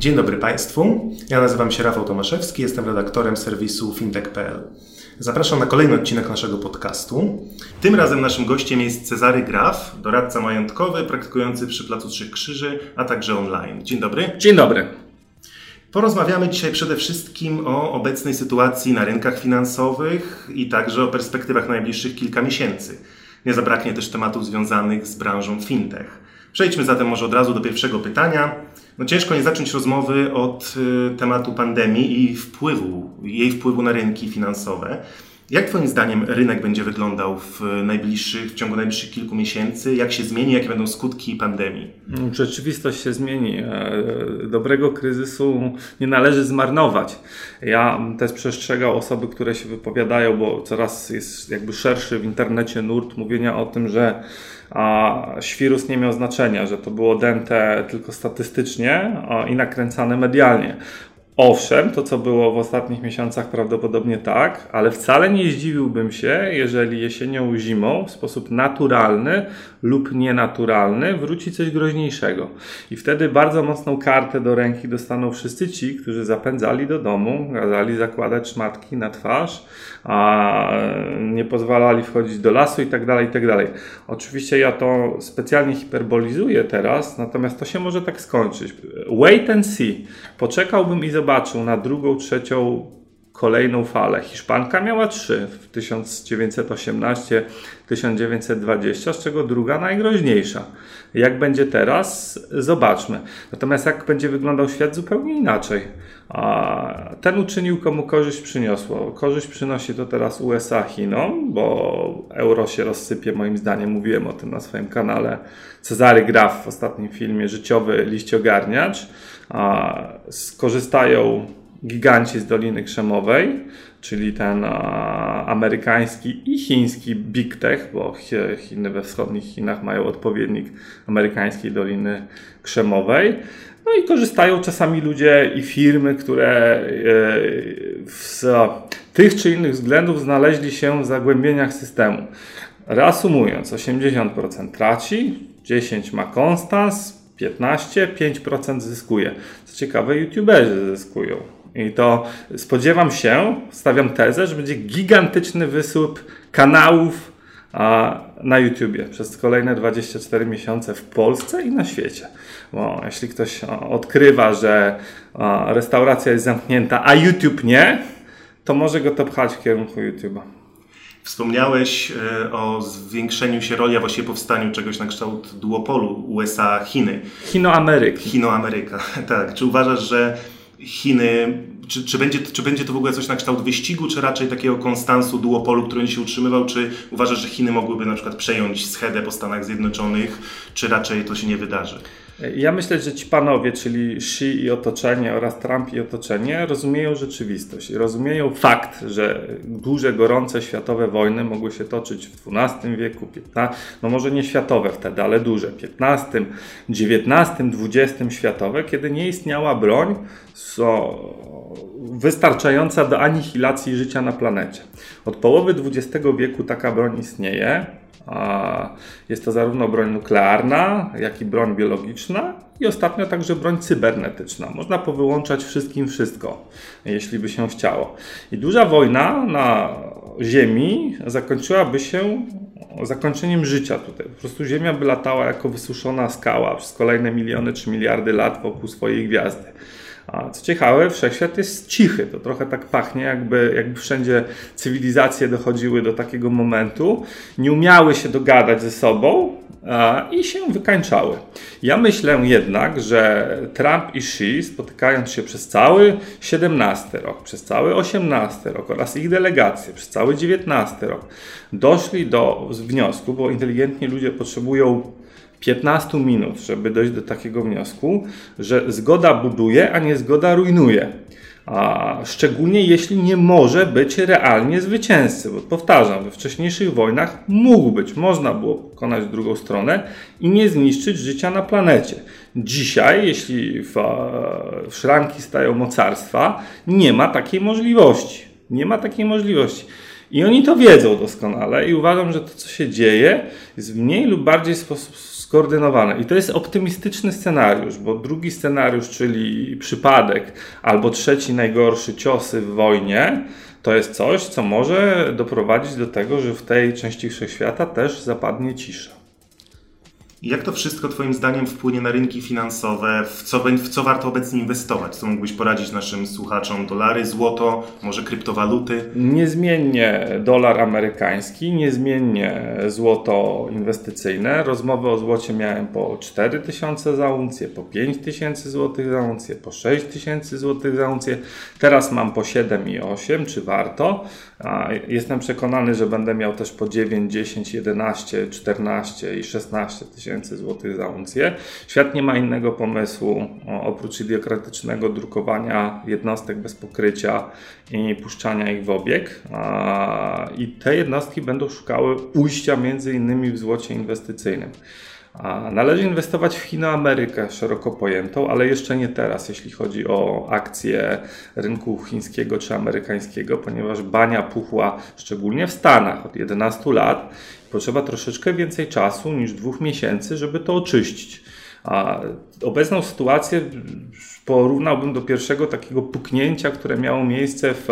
Dzień dobry Państwu. Ja nazywam się Rafał Tomaszewski, jestem redaktorem serwisu fintech.pl. Zapraszam na kolejny odcinek naszego podcastu. Tym razem naszym gościem jest Cezary Graf, doradca majątkowy praktykujący przy Placu Trzech Krzyży, a także online. Dzień dobry. Dzień dobry. Porozmawiamy dzisiaj przede wszystkim o obecnej sytuacji na rynkach finansowych i także o perspektywach na najbliższych kilka miesięcy. Nie zabraknie też tematów związanych z branżą fintech. Przejdźmy zatem może od razu do pierwszego pytania. No ciężko nie zacząć rozmowy od y, tematu pandemii i wpływu, jej wpływu na rynki finansowe. Jak Twoim zdaniem rynek będzie wyglądał w najbliższych, w ciągu najbliższych kilku miesięcy? Jak się zmieni? Jakie będą skutki pandemii? Rzeczywistość się zmieni. E, dobrego kryzysu nie należy zmarnować. Ja też przestrzegał osoby, które się wypowiadają, bo coraz jest jakby szerszy w internecie nurt mówienia o tym, że a świrus nie miał znaczenia, że to było dęte tylko statystycznie i nakręcane medialnie. Owszem, to co było w ostatnich miesiącach prawdopodobnie tak, ale wcale nie zdziwiłbym się, jeżeli jesienią, zimą w sposób naturalny lub nienaturalny wróci coś groźniejszego. I wtedy bardzo mocną kartę do ręki dostaną wszyscy ci, którzy zapędzali do domu, kazali zakładać szmatki na twarz, a nie pozwalali wchodzić do lasu i tak dalej, i tak. Oczywiście ja to specjalnie hiperbolizuję teraz, natomiast to się może tak skończyć. Wait and see. Poczekałbym i zobaczył na drugą, trzecią kolejną falę. Hiszpanka miała trzy w 1918-1920, z czego druga najgroźniejsza. Jak będzie teraz? Zobaczmy. Natomiast jak będzie wyglądał świat zupełnie inaczej. Ten uczynił, komu korzyść przyniosło. Korzyść przynosi to teraz USA Chinom, bo euro się rozsypie, moim zdaniem. Mówiłem o tym na swoim kanale. Cezary Graf w ostatnim filmie Życiowy liściogarniacz. Skorzystają giganci z Doliny Krzemowej, czyli ten amerykański i chiński Big Tech, bo Chiny we wschodnich Chinach mają odpowiednik amerykańskiej Doliny Krzemowej. No i korzystają czasami ludzie i firmy, które e, z tych czy innych względów znaleźli się w zagłębieniach systemu. Reasumując, 80% traci, 10% ma konstans, 15%, 5% zyskuje. Co ciekawe, youtuberzy zyskują. I to spodziewam się, stawiam tezę, że będzie gigantyczny wysłup kanałów na YouTubie przez kolejne 24 miesiące w Polsce i na świecie. Bo jeśli ktoś odkrywa, że restauracja jest zamknięta, a YouTube nie, to może go to pchać w kierunku YouTube'a. Wspomniałeś e, o zwiększeniu się roli, a właściwie powstaniu czegoś na kształt duopolu USA-Chiny. Chino-Ameryka. Chino-Ameryka, tak. Czy uważasz, że Chiny, czy, czy, będzie, czy będzie to w ogóle coś na kształt wyścigu, czy raczej takiego konstansu duopolu, który będzie się utrzymywał, czy uważasz, że Chiny mogłyby na przykład przejąć schedę po Stanach Zjednoczonych, czy raczej to się nie wydarzy? Ja myślę, że ci panowie, czyli Xi i otoczenie oraz Trump i otoczenie, rozumieją rzeczywistość. Rozumieją fakt, że duże, gorące światowe wojny mogły się toczyć w XII wieku, XV, no może nie światowe wtedy, ale duże, XV, XIX, XX światowe, kiedy nie istniała broń wystarczająca do anihilacji życia na planecie. Od połowy XX wieku taka broń istnieje. Jest to zarówno broń nuklearna, jak i broń biologiczna i ostatnio także broń cybernetyczna. Można powyłączać wszystkim wszystko, jeśli by się chciało. I duża wojna na Ziemi zakończyłaby się zakończeniem życia tutaj. Po prostu Ziemia by latała jako wysuszona skała przez kolejne miliony czy miliardy lat wokół swojej gwiazdy. A co ciekawe, wszechświat jest cichy. To trochę tak pachnie, jakby, jakby wszędzie cywilizacje dochodziły do takiego momentu, nie umiały się dogadać ze sobą a, i się wykańczały. Ja myślę jednak, że Trump i Xi, spotykając się przez cały XVII rok, przez cały XVIII rok oraz ich delegacje przez cały XIX rok, doszli do wniosku, bo inteligentni ludzie potrzebują 15 minut, żeby dojść do takiego wniosku, że zgoda buduje, a nie zgoda rujnuje. A szczególnie jeśli nie może być realnie zwycięzcy, bo powtarzam, we wcześniejszych wojnach mógł być, można było pokonać drugą stronę i nie zniszczyć życia na planecie. Dzisiaj, jeśli w, w szranki stają mocarstwa, nie ma takiej możliwości. Nie ma takiej możliwości. I oni to wiedzą doskonale i uważam, że to, co się dzieje, jest w mniej lub bardziej sposób skoordynowane. I to jest optymistyczny scenariusz, bo drugi scenariusz, czyli przypadek, albo trzeci najgorszy ciosy w wojnie, to jest coś, co może doprowadzić do tego, że w tej części wszechświata też zapadnie cisza. Jak to wszystko Twoim zdaniem wpłynie na rynki finansowe? W co, w co warto obecnie inwestować? Co mógłbyś poradzić naszym słuchaczom? Dolary, złoto, może kryptowaluty? Niezmiennie dolar amerykański, niezmiennie złoto inwestycyjne. Rozmowy o złocie miałem po 4 tysiące za uncję, po 5 tysięcy złotych za uncję, po 6 tysięcy złotych za uncję. Teraz mam po 7 i 8. Czy warto? Jestem przekonany, że będę miał też po 9, 10, 11, 14 i 16 tysięcy złotych za uncję. Świat nie ma innego pomysłu oprócz idiokratycznego drukowania jednostek bez pokrycia i puszczania ich w obieg. I te jednostki będą szukały ujścia między innymi w złocie inwestycyjnym. Należy inwestować w Chiny Amerykę szeroko pojętą, ale jeszcze nie teraz, jeśli chodzi o akcje rynku chińskiego czy amerykańskiego, ponieważ bania puchła szczególnie w Stanach od 11 lat. Potrzeba troszeczkę więcej czasu niż dwóch miesięcy, żeby to oczyścić. A obecną sytuację porównałbym do pierwszego takiego puknięcia, które miało miejsce w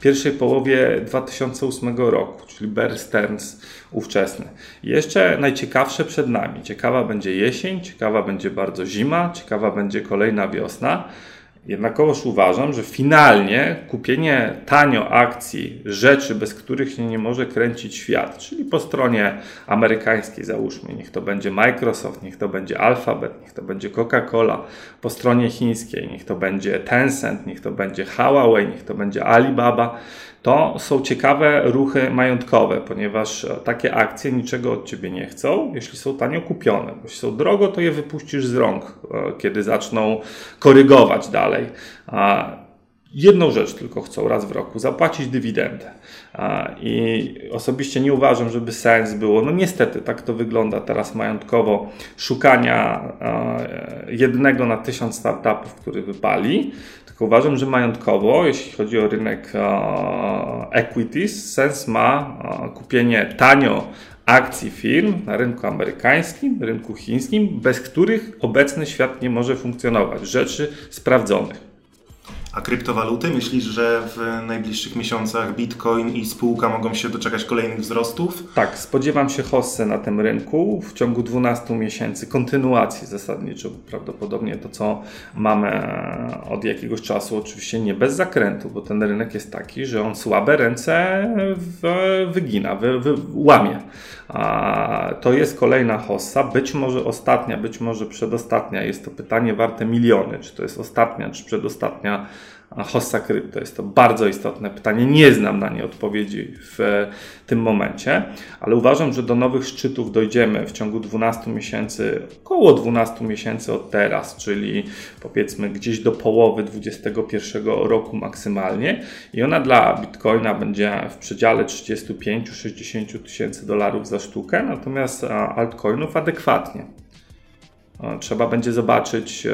pierwszej połowie 2008 roku, czyli Bear Stearns ówczesny. jeszcze najciekawsze przed nami. Ciekawa będzie jesień, ciekawa będzie bardzo zima, ciekawa będzie kolejna wiosna. Jednakowoż uważam, że finalnie kupienie tanio akcji rzeczy, bez których się nie może kręcić świat, czyli po stronie amerykańskiej załóżmy, niech to będzie Microsoft, niech to będzie Alphabet, niech to będzie Coca-Cola, po stronie chińskiej, niech to będzie Tencent, niech to będzie Huawei, niech to będzie Alibaba, to są ciekawe ruchy majątkowe, ponieważ takie akcje niczego od ciebie nie chcą, jeśli są tanio kupione. Jeśli są drogo, to je wypuścisz z rąk, e, kiedy zaczną korygować dalej. Jedną rzecz tylko chcą raz w roku zapłacić dywidendę. I osobiście nie uważam, żeby sens było, no niestety tak to wygląda teraz majątkowo, szukania jednego na tysiąc startupów, który wypali, tylko uważam, że majątkowo, jeśli chodzi o rynek equities, sens ma kupienie tanio akcji firm na rynku amerykańskim, rynku chińskim, bez których obecny świat nie może funkcjonować. Rzeczy sprawdzonych. A kryptowaluty? Myślisz, że w najbliższych miesiącach Bitcoin i spółka mogą się doczekać kolejnych wzrostów? Tak, spodziewam się hossy na tym rynku w ciągu 12 miesięcy, kontynuacji zasadniczo. Prawdopodobnie to, co mamy od jakiegoś czasu, oczywiście nie bez zakrętu, bo ten rynek jest taki, że on słabe ręce wygina, wy, wy, łamie. A to jest kolejna hossa, być może ostatnia, być może przedostatnia. Jest to pytanie warte miliony. Czy to jest ostatnia, czy przedostatnia hossa krypto? Jest to bardzo istotne pytanie. Nie znam na nie odpowiedzi w tym momencie, ale uważam, że do nowych szczytów dojdziemy w ciągu 12 miesięcy, około 12 miesięcy od teraz, czyli powiedzmy gdzieś do połowy 2021 roku maksymalnie i ona dla Bitcoina będzie w przedziale 35-60 tysięcy dolarów za sztukę, natomiast altcoinów adekwatnie. Trzeba będzie zobaczyć e,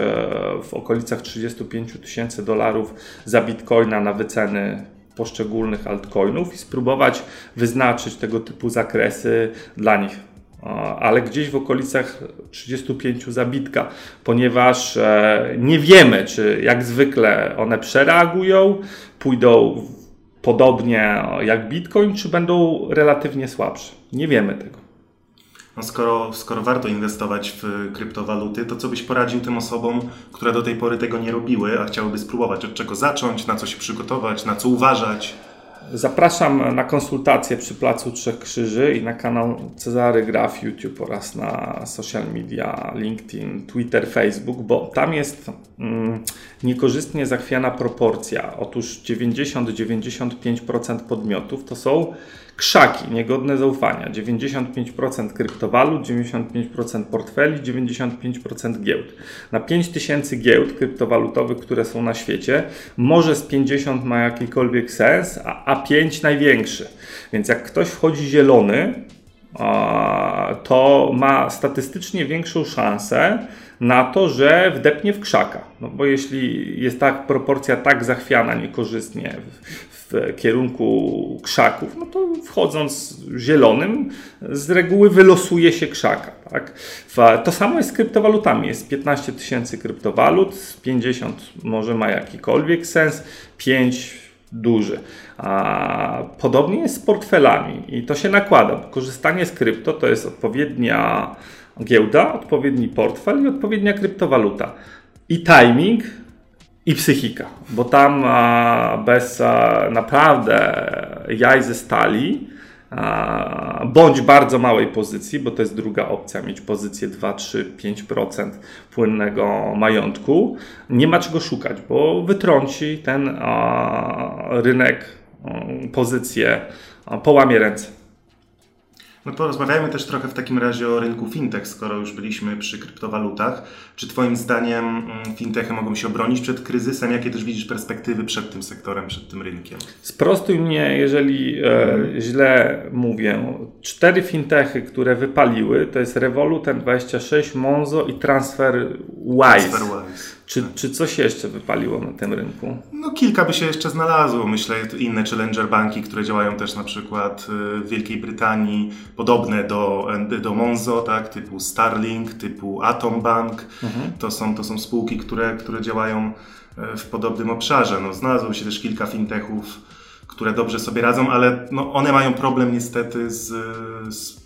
w okolicach 35 tysięcy dolarów za bitcoina na wyceny poszczególnych altcoinów i spróbować wyznaczyć tego typu zakresy dla nich. Ale gdzieś w okolicach 35 zabitka, ponieważ e, nie wiemy, czy jak zwykle one przereagują, pójdą podobnie jak Bitcoin, czy będą relatywnie słabsze. Nie wiemy tego. No skoro, skoro warto inwestować w kryptowaluty, to co byś poradził tym osobom, które do tej pory tego nie robiły, a chciałyby spróbować? Od czego zacząć, na co się przygotować, na co uważać? Zapraszam na konsultacje przy Placu Trzech Krzyży i na kanał Cezary Graf YouTube oraz na social media LinkedIn, Twitter, Facebook, bo tam jest niekorzystnie zachwiana proporcja. Otóż 90-95% podmiotów to są Krzaki, niegodne zaufania, 95% kryptowalut, 95% portfeli, 95% giełd. Na 5000 giełd kryptowalutowych, które są na świecie, może z 50 ma jakikolwiek sens, a, a 5 największy. Więc jak ktoś wchodzi zielony, to ma statystycznie większą szansę na to, że wdepnie w krzaka. No bo jeśli jest tak proporcja tak zachwiana niekorzystnie w, w kierunku krzaków, no to wchodząc zielonym z reguły wylosuje się krzaka. Tak? To samo jest z kryptowalutami. Jest 15 tysięcy kryptowalut, 50 może ma jakikolwiek sens, 5 duży. A podobnie jest z portfelami i to się nakłada. Korzystanie z krypto to jest odpowiednia giełda, odpowiedni portfel i odpowiednia kryptowaluta. I timing, i psychika, bo tam bez naprawdę jaj ze stali bądź bardzo małej pozycji, bo to jest druga opcja, mieć pozycję 2, 3, 5% płynnego majątku, nie ma czego szukać, bo wytrąci ten rynek pozycję, połamie ręce. No porozmawiajmy też trochę w takim razie o rynku fintech, skoro już byliśmy przy kryptowalutach. Czy Twoim zdaniem mm, fintechy mogą się obronić przed kryzysem? Jakie też widzisz perspektywy przed tym sektorem, przed tym rynkiem? Sprostuj mnie, jeżeli e, źle mówię. Cztery fintechy, które wypaliły, to jest Revolut, N26, Monzo i TransferWise. TransferWise. Czy, czy coś jeszcze wypaliło na tym rynku? No kilka by się jeszcze znalazło. Myślę, inne challenger banki, które działają też na przykład y, w Wielkiej Brytanii, podobne do, do Monzo, tak, typu Starlink, typu Atom Bank. Mhm. To, są, to są spółki, które, które działają y, w podobnym obszarze. No, znalazło się też kilka fintechów, które dobrze sobie radzą, ale no, one mają problem niestety z, z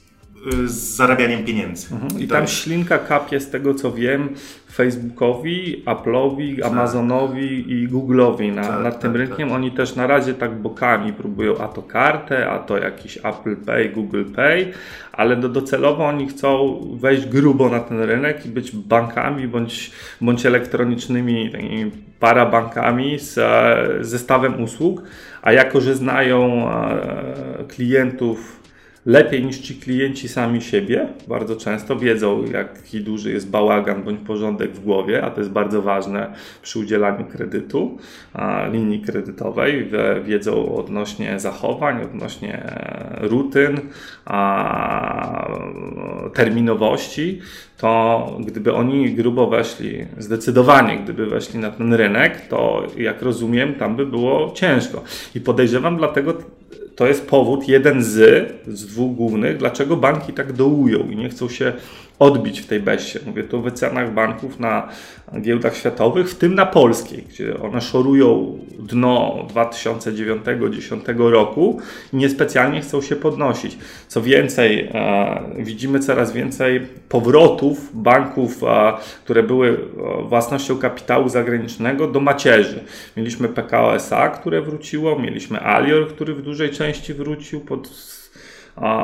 z zarabianiem pieniędzy. Mhm. I tam ślinka kapie z tego co wiem Facebookowi, Apple'owi, tak. Amazonowi i Google'owi na, tak, nad tym tak, rynkiem. Tak. Oni też na razie tak bokami próbują a to kartę, a to jakiś Apple Pay, Google Pay, ale do, docelowo oni chcą wejść grubo na ten rynek i być bankami bądź, bądź elektronicznymi parabankami z zestawem usług, a jako, że znają e, klientów lepiej niż ci klienci sami siebie. Bardzo często wiedzą, jaki duży jest bałagan bądź porządek w głowie, a to jest bardzo ważne przy udzielaniu kredytu, linii kredytowej. Wiedzą odnośnie zachowań, odnośnie rutyn, terminowości. To gdyby oni grubo weszli, zdecydowanie gdyby weszli na ten rynek, to jak rozumiem, tam by było ciężko. I podejrzewam dlatego to jest powód, jeden z, z dwóch głównych, dlaczego banki tak dołują i nie chcą się odbić w tej besie. Mówię tu o wycenach banków na giełdach światowych, w tym na polskiej, gdzie one szorują dno 2009-2010 roku i niespecjalnie chcą się podnosić. Co więcej, e, widzimy coraz więcej powrotów banków, e, które były e, własnością kapitału zagranicznego do macierzy. Mieliśmy PKO SA, które wróciło, mieliśmy Alior, który w dużej części wrócił pod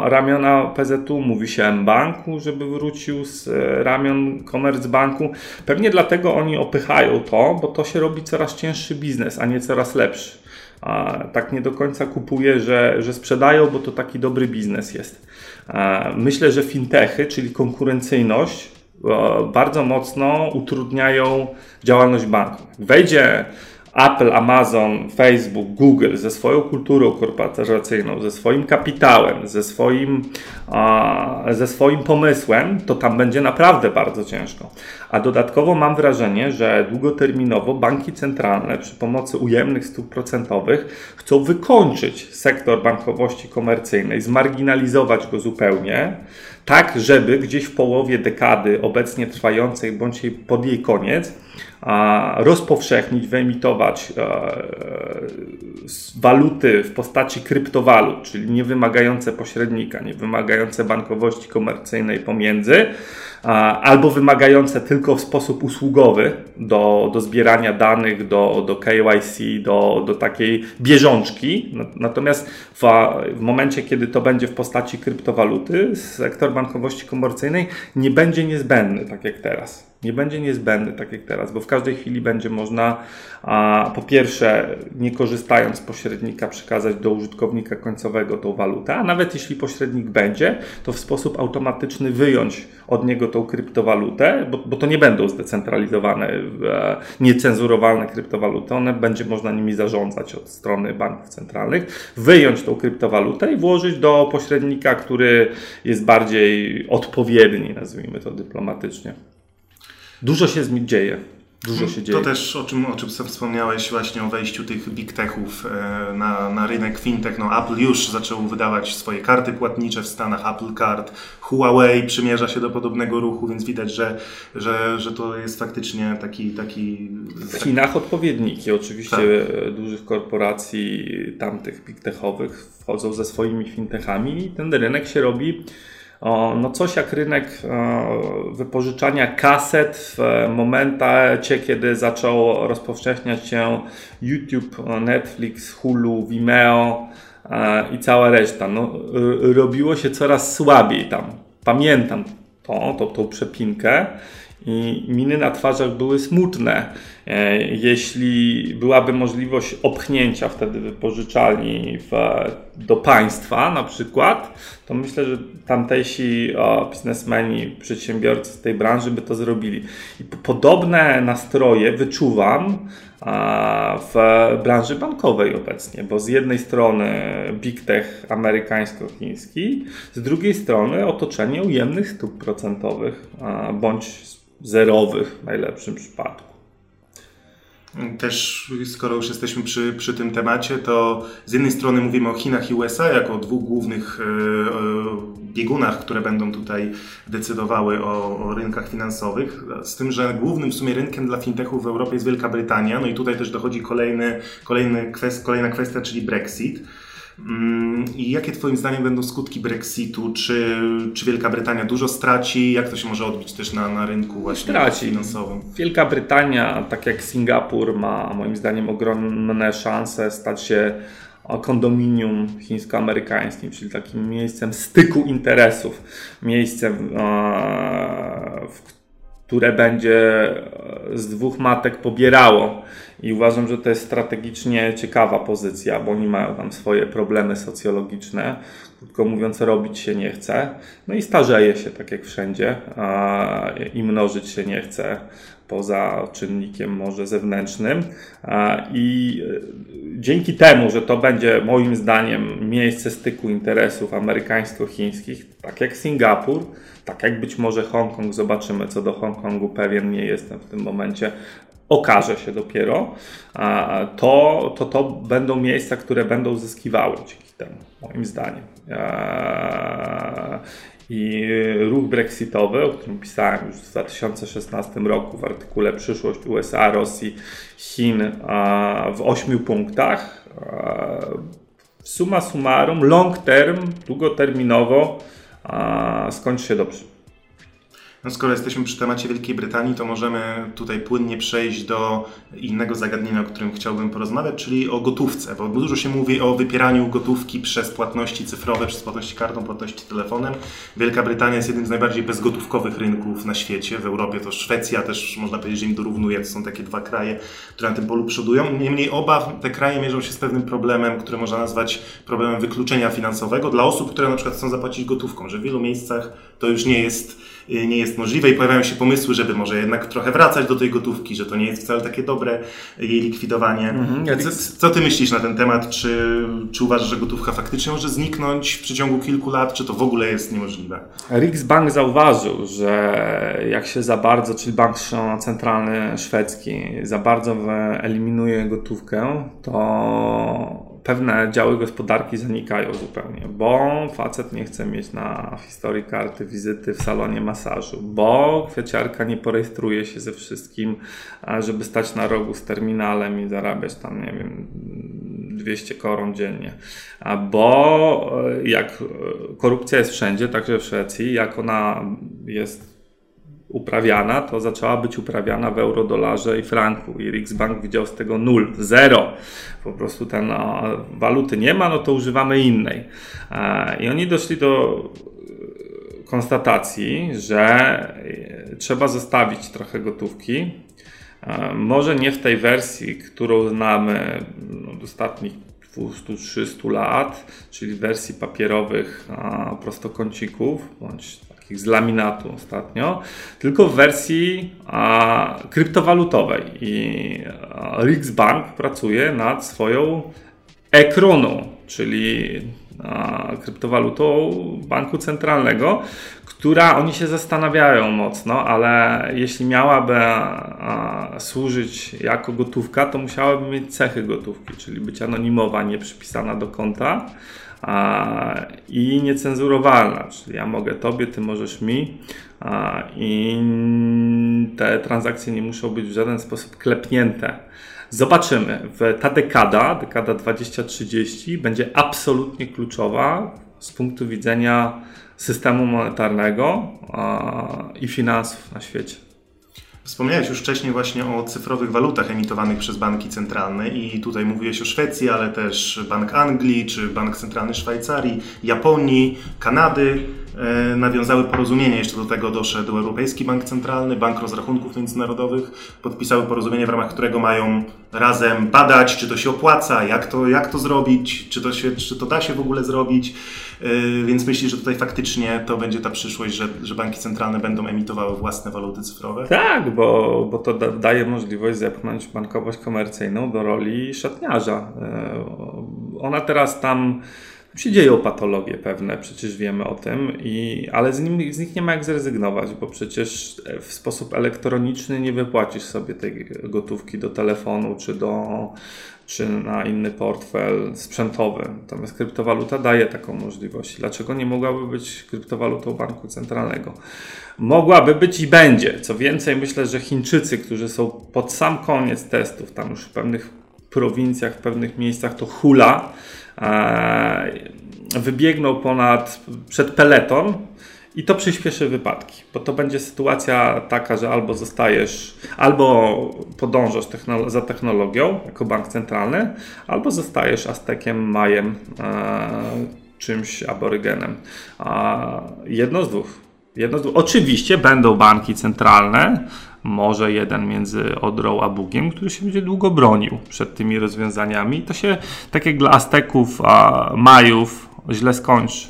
ramiona PZU, mówi się M-Banku, żeby wrócił z e, ramion Commerzbanku. Pewnie dlatego oni opychają to, bo to się robi coraz cięższy biznes, a nie coraz lepszy. A tak nie do końca kupuje, że, że sprzedają, bo to taki dobry biznes jest. Myślę, że fintechy, czyli konkurencyjność, e, bardzo mocno utrudniają działalność banku. Wejdzie Apple, Amazon, Facebook, Google ze swoją kulturą korporacyjną, ze swoim kapitałem, ze swoim, ze swoim pomysłem, to tam będzie naprawdę bardzo ciężko. A dodatkowo mam wrażenie, że długoterminowo banki centralne przy pomocy ujemnych stóp procentowych chcą wykończyć sektor bankowości komercyjnej, zmarginalizować go zupełnie, tak żeby gdzieś w połowie dekady obecnie trwającej bądź pod jej koniec rozpowszechnić, wyemitować e, waluty w postaci kryptowalut, czyli nie wymagające pośrednika, nie wymagające bankowości komercyjnej pomiędzy, albo wymagające tylko w sposób usługowy do, do zbierania danych, do, do KYC, do, do takiej bieżączki. Natomiast w, w momencie, kiedy to będzie w postaci kryptowaluty, sektor bankowości komercyjnej nie będzie niezbędny, tak jak teraz nie będzie niezbędny, tak jak teraz, bo w każdej chwili będzie można a, po pierwsze, nie korzystając z pośrednika, przekazać do użytkownika końcowego tą walutę, a nawet jeśli pośrednik będzie, to w sposób automatyczny wyjąć od niego tą kryptowalutę, bo, bo to nie będą zdecentralizowane, e, niecenzurowalne kryptowaluty, one będzie można nimi zarządzać od strony banków centralnych, wyjąć tą kryptowalutę i włożyć do pośrednika, który jest bardziej odpowiedni, nazwijmy to dyplomatycznie. Dużo się dzieje. Dużo się dzieje. To też o czym, o czym wspomniałeś właśnie o wejściu tych big techów e, na, na rynek fintech. No Apple już zaczął wydawać swoje karty płatnicze w Stanach, Apple Card, Huawei przymierza się do podobnego ruchu, więc widać, że, że, że to jest faktycznie taki... taki w Chinach odpowiedniki oczywiście tak. dużych korporacji tamtych big techowych wchodzą ze swoimi fintechami i ten rynek się robi no coś jak rynek wypożyczania kaset w momencie, kiedy zaczął rozpowszechniać się YouTube, Netflix, Hulu, Vimeo i cała reszta. No, robiło się coraz słabiej tam. Pamiętam to, to, tą przepinkę i miny na twarzach były smutne. E, jeśli byłaby możliwość opchnięcia wtedy wypożyczalni w, do państwa na przykład, to myślę, że tamtejsi o, biznesmeni, przedsiębiorcy z tej branży by to zrobili. I podobne nastroje wyczuwam w branży bankowej obecnie, bo z jednej strony big tech amerykańsko-chiński, z drugiej strony otoczenie ujemnych stóp procentowych bądź zerowych w najlepszym przypadku. Też, skoro już jesteśmy przy, przy tym temacie, to z jednej strony mówimy o Chinach i USA jako dwóch głównych e, e, biegunach, które będą tutaj decydowały o, o, rynkach finansowych, z tym, że głównym w sumie rynkiem dla fintechów w Europie jest Wielka Brytania, no i tutaj też dochodzi kolejny, kolejny kwest, kolejna kwestia, czyli Brexit. Mm, I jakie Twoim zdaniem będą skutki Brexitu? Czy, czy Wielka Brytania dużo straci? Jak to się może odbić też na, na rynku właśnie straci. finansowym? Wielka Brytania, tak jak Singapur, ma moim zdaniem ogromne szanse stać się kondominium chińsko-amerykańskim, czyli takim miejscem styku interesów, miejscem, w które będzie z dwóch matek pobierało i uważam, że to jest strategicznie ciekawa pozycja, bo oni mają tam swoje problemy socjologiczne. Krótko mówiąc, robić się nie chce. No i starzeje się, tak jak wszędzie, i mnożyć się nie chce poza czynnikiem może zewnętrznym. I e, dzięki temu, że to będzie moim zdaniem miejsce styku interesów amerykańsko-chińskich, tak jak Singapur, tak jak być może Hongkong, zobaczymy co do Hongkongu, pewien nie jestem w tym momencie, okaże się dopiero, to, to to będą miejsca, które będą zyskiwały dzięki temu, moim zdaniem. I ruch brexitowy, o którym pisałem już w 2016 roku w artykule Przyszłość USA, Rosji, Chin w ośmiu punktach. Suma summarum, long term, długoterminowo skończy się dobrze. No skoro jesteśmy przy temacie Wielkiej Brytanii, to możemy tutaj płynnie przejść do innego zagadnienia, o którym chciałbym porozmawiać, czyli o gotówce, bo dużo się mówi o wypieraniu gotówki przez płatności cyfrowe, przez płatności kartą, płatności telefonem. Wielka Brytania jest jednym z najbardziej bezgotówkowych rynków na świecie. W Europie to Szwecja też można powiedzieć, że im dorównuje. To są takie dwa kraje, które na tym polu przodują. Niemniej oba te kraje mierzą się z pewnym problemem, który można nazwać problemem wykluczenia finansowego dla osób, które na przykład chcą zapłacić gotówką, że w wielu miejscach to już nie jest nie jest możliwe i pojawiają się pomysły, żeby może jednak trochę wracać do tej gotówki, że to nie jest wcale takie dobre jej likwidowanie. Mhm. Co, co, ty myślisz na ten temat? Czy, czy uważasz, że gotówka faktycznie może zniknąć w przeciągu kilku lat, czy to w ogóle jest niemożliwe? Riksbank zauważył, że jak się za bardzo, czyli bank centralny szwedzki, za bardzo eliminuje gotówkę, to pewne działy gospodarki zanikają zupełnie, bo facet nie chce mieć na historii karty wizyty w salonie masażu, bo kwieciarka nie porejestruje się ze wszystkim, żeby stać na rogu z terminalem i zarabiać tam, nie wiem, 200 koron dziennie. Bo e, jak e, korupcja jest wszędzie, także w Szwecji, jak ona jest uprawiana, to zaczęła być uprawiana w euro, dolarze i franku. I Riksbank widział z tego nul, zero. Po prostu ten no, waluty nie ma, no to używamy innej. I oni doszli do konstatacji, że trzeba zostawić trochę gotówki. Może nie w tej wersji, którą znamy od ostatnich 200-300 lat, czyli wersji papierowych prostokącików, bądź takich z laminatu ostatnio, tylko w wersji a, kryptowalutowej. I Riksbank pracuje nad swoją ekroną, czyli a, kryptowalutą banku centralnego, która oni się zastanawiają mocno, ale jeśli miałaby a, służyć jako gotówka, to musiałaby mieć cechy gotówki, czyli być anonimowa, nie przypisana do konta a, i niecenzurowalna, czyli ja mogę tobie, ty możesz mi i te transakcje nie muszą być w żaden sposób klepnięte. Zobaczymy. Ta dekada, dekada 2030, będzie absolutnie kluczowa z punktu widzenia systemu monetarnego i finansów na świecie. Wspomniałeś już wcześniej właśnie o cyfrowych walutach emitowanych przez banki centralne i tutaj mówiłeś o Szwecji, ale też Bank Anglii, czy Bank Centralny Szwajcarii, Japonii, Kanady. E, nawiązały porozumienie, jeszcze do tego doszedł Europejski Bank Centralny, Bank Rozrachunków Międzynarodowych, podpisały porozumienie, w ramach którego mają razem badać, czy to się opłaca, jak to, jak to zrobić, czy to, się, czy to da się w ogóle zrobić. E, więc myślisz, że tutaj faktycznie to będzie ta przyszłość, że, że banki centralne będą emitowały własne waluty cyfrowe? Tak, bo, bo to da, daje możliwość zepchnąć bankowość komercyjną do roli szatniarza. E, ona teraz tam się dzieją patologie pewne, przecież wiemy o tym, i, ale z, nim, z nich nie ma jak zrezygnować, bo przecież w sposób elektroniczny nie wypłacisz sobie tej gotówki do telefonu czy, do, czy na inny portfel sprzętowy. Natomiast kryptowaluta daje taką możliwość. Dlaczego nie mogłaby być kryptowalutą banku centralnego? Mogłaby być i będzie. Co więcej, myślę, że Chińczycy, którzy są pod sam koniec testów, tam już w pewnych prowincjach, w pewnych miejscach to hula, E, wybiegną ponad, przed peleton i to przyspieszy wypadki, bo to będzie sytuacja taka, że albo zostajesz, albo podążasz technolo za technologią jako bank centralny, albo zostajesz Aztekiem, Majem, e, czymś aborygenem. A jedno z dwóch. Jedno z dwóch. Oczywiście będą banki centralne, może jeden między Odrą a Bugiem, który się będzie długo bronił przed tymi rozwiązaniami. To się, tak jak dla Azteków, a Majów, źle skończy.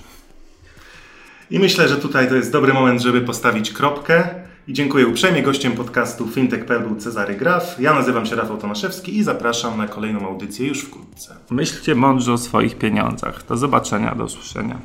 I myślę, że tutaj to jest dobry moment, żeby postawić kropkę. I dziękuję uprzejmie gościem podcastu Fintech był Cezary Graf. Ja nazywam się Rafał Tomaszewski i zapraszam na kolejną audycję już wkrótce. Myślcie mądrze o swoich pieniądzach. Do zobaczenia, do usłyszenia.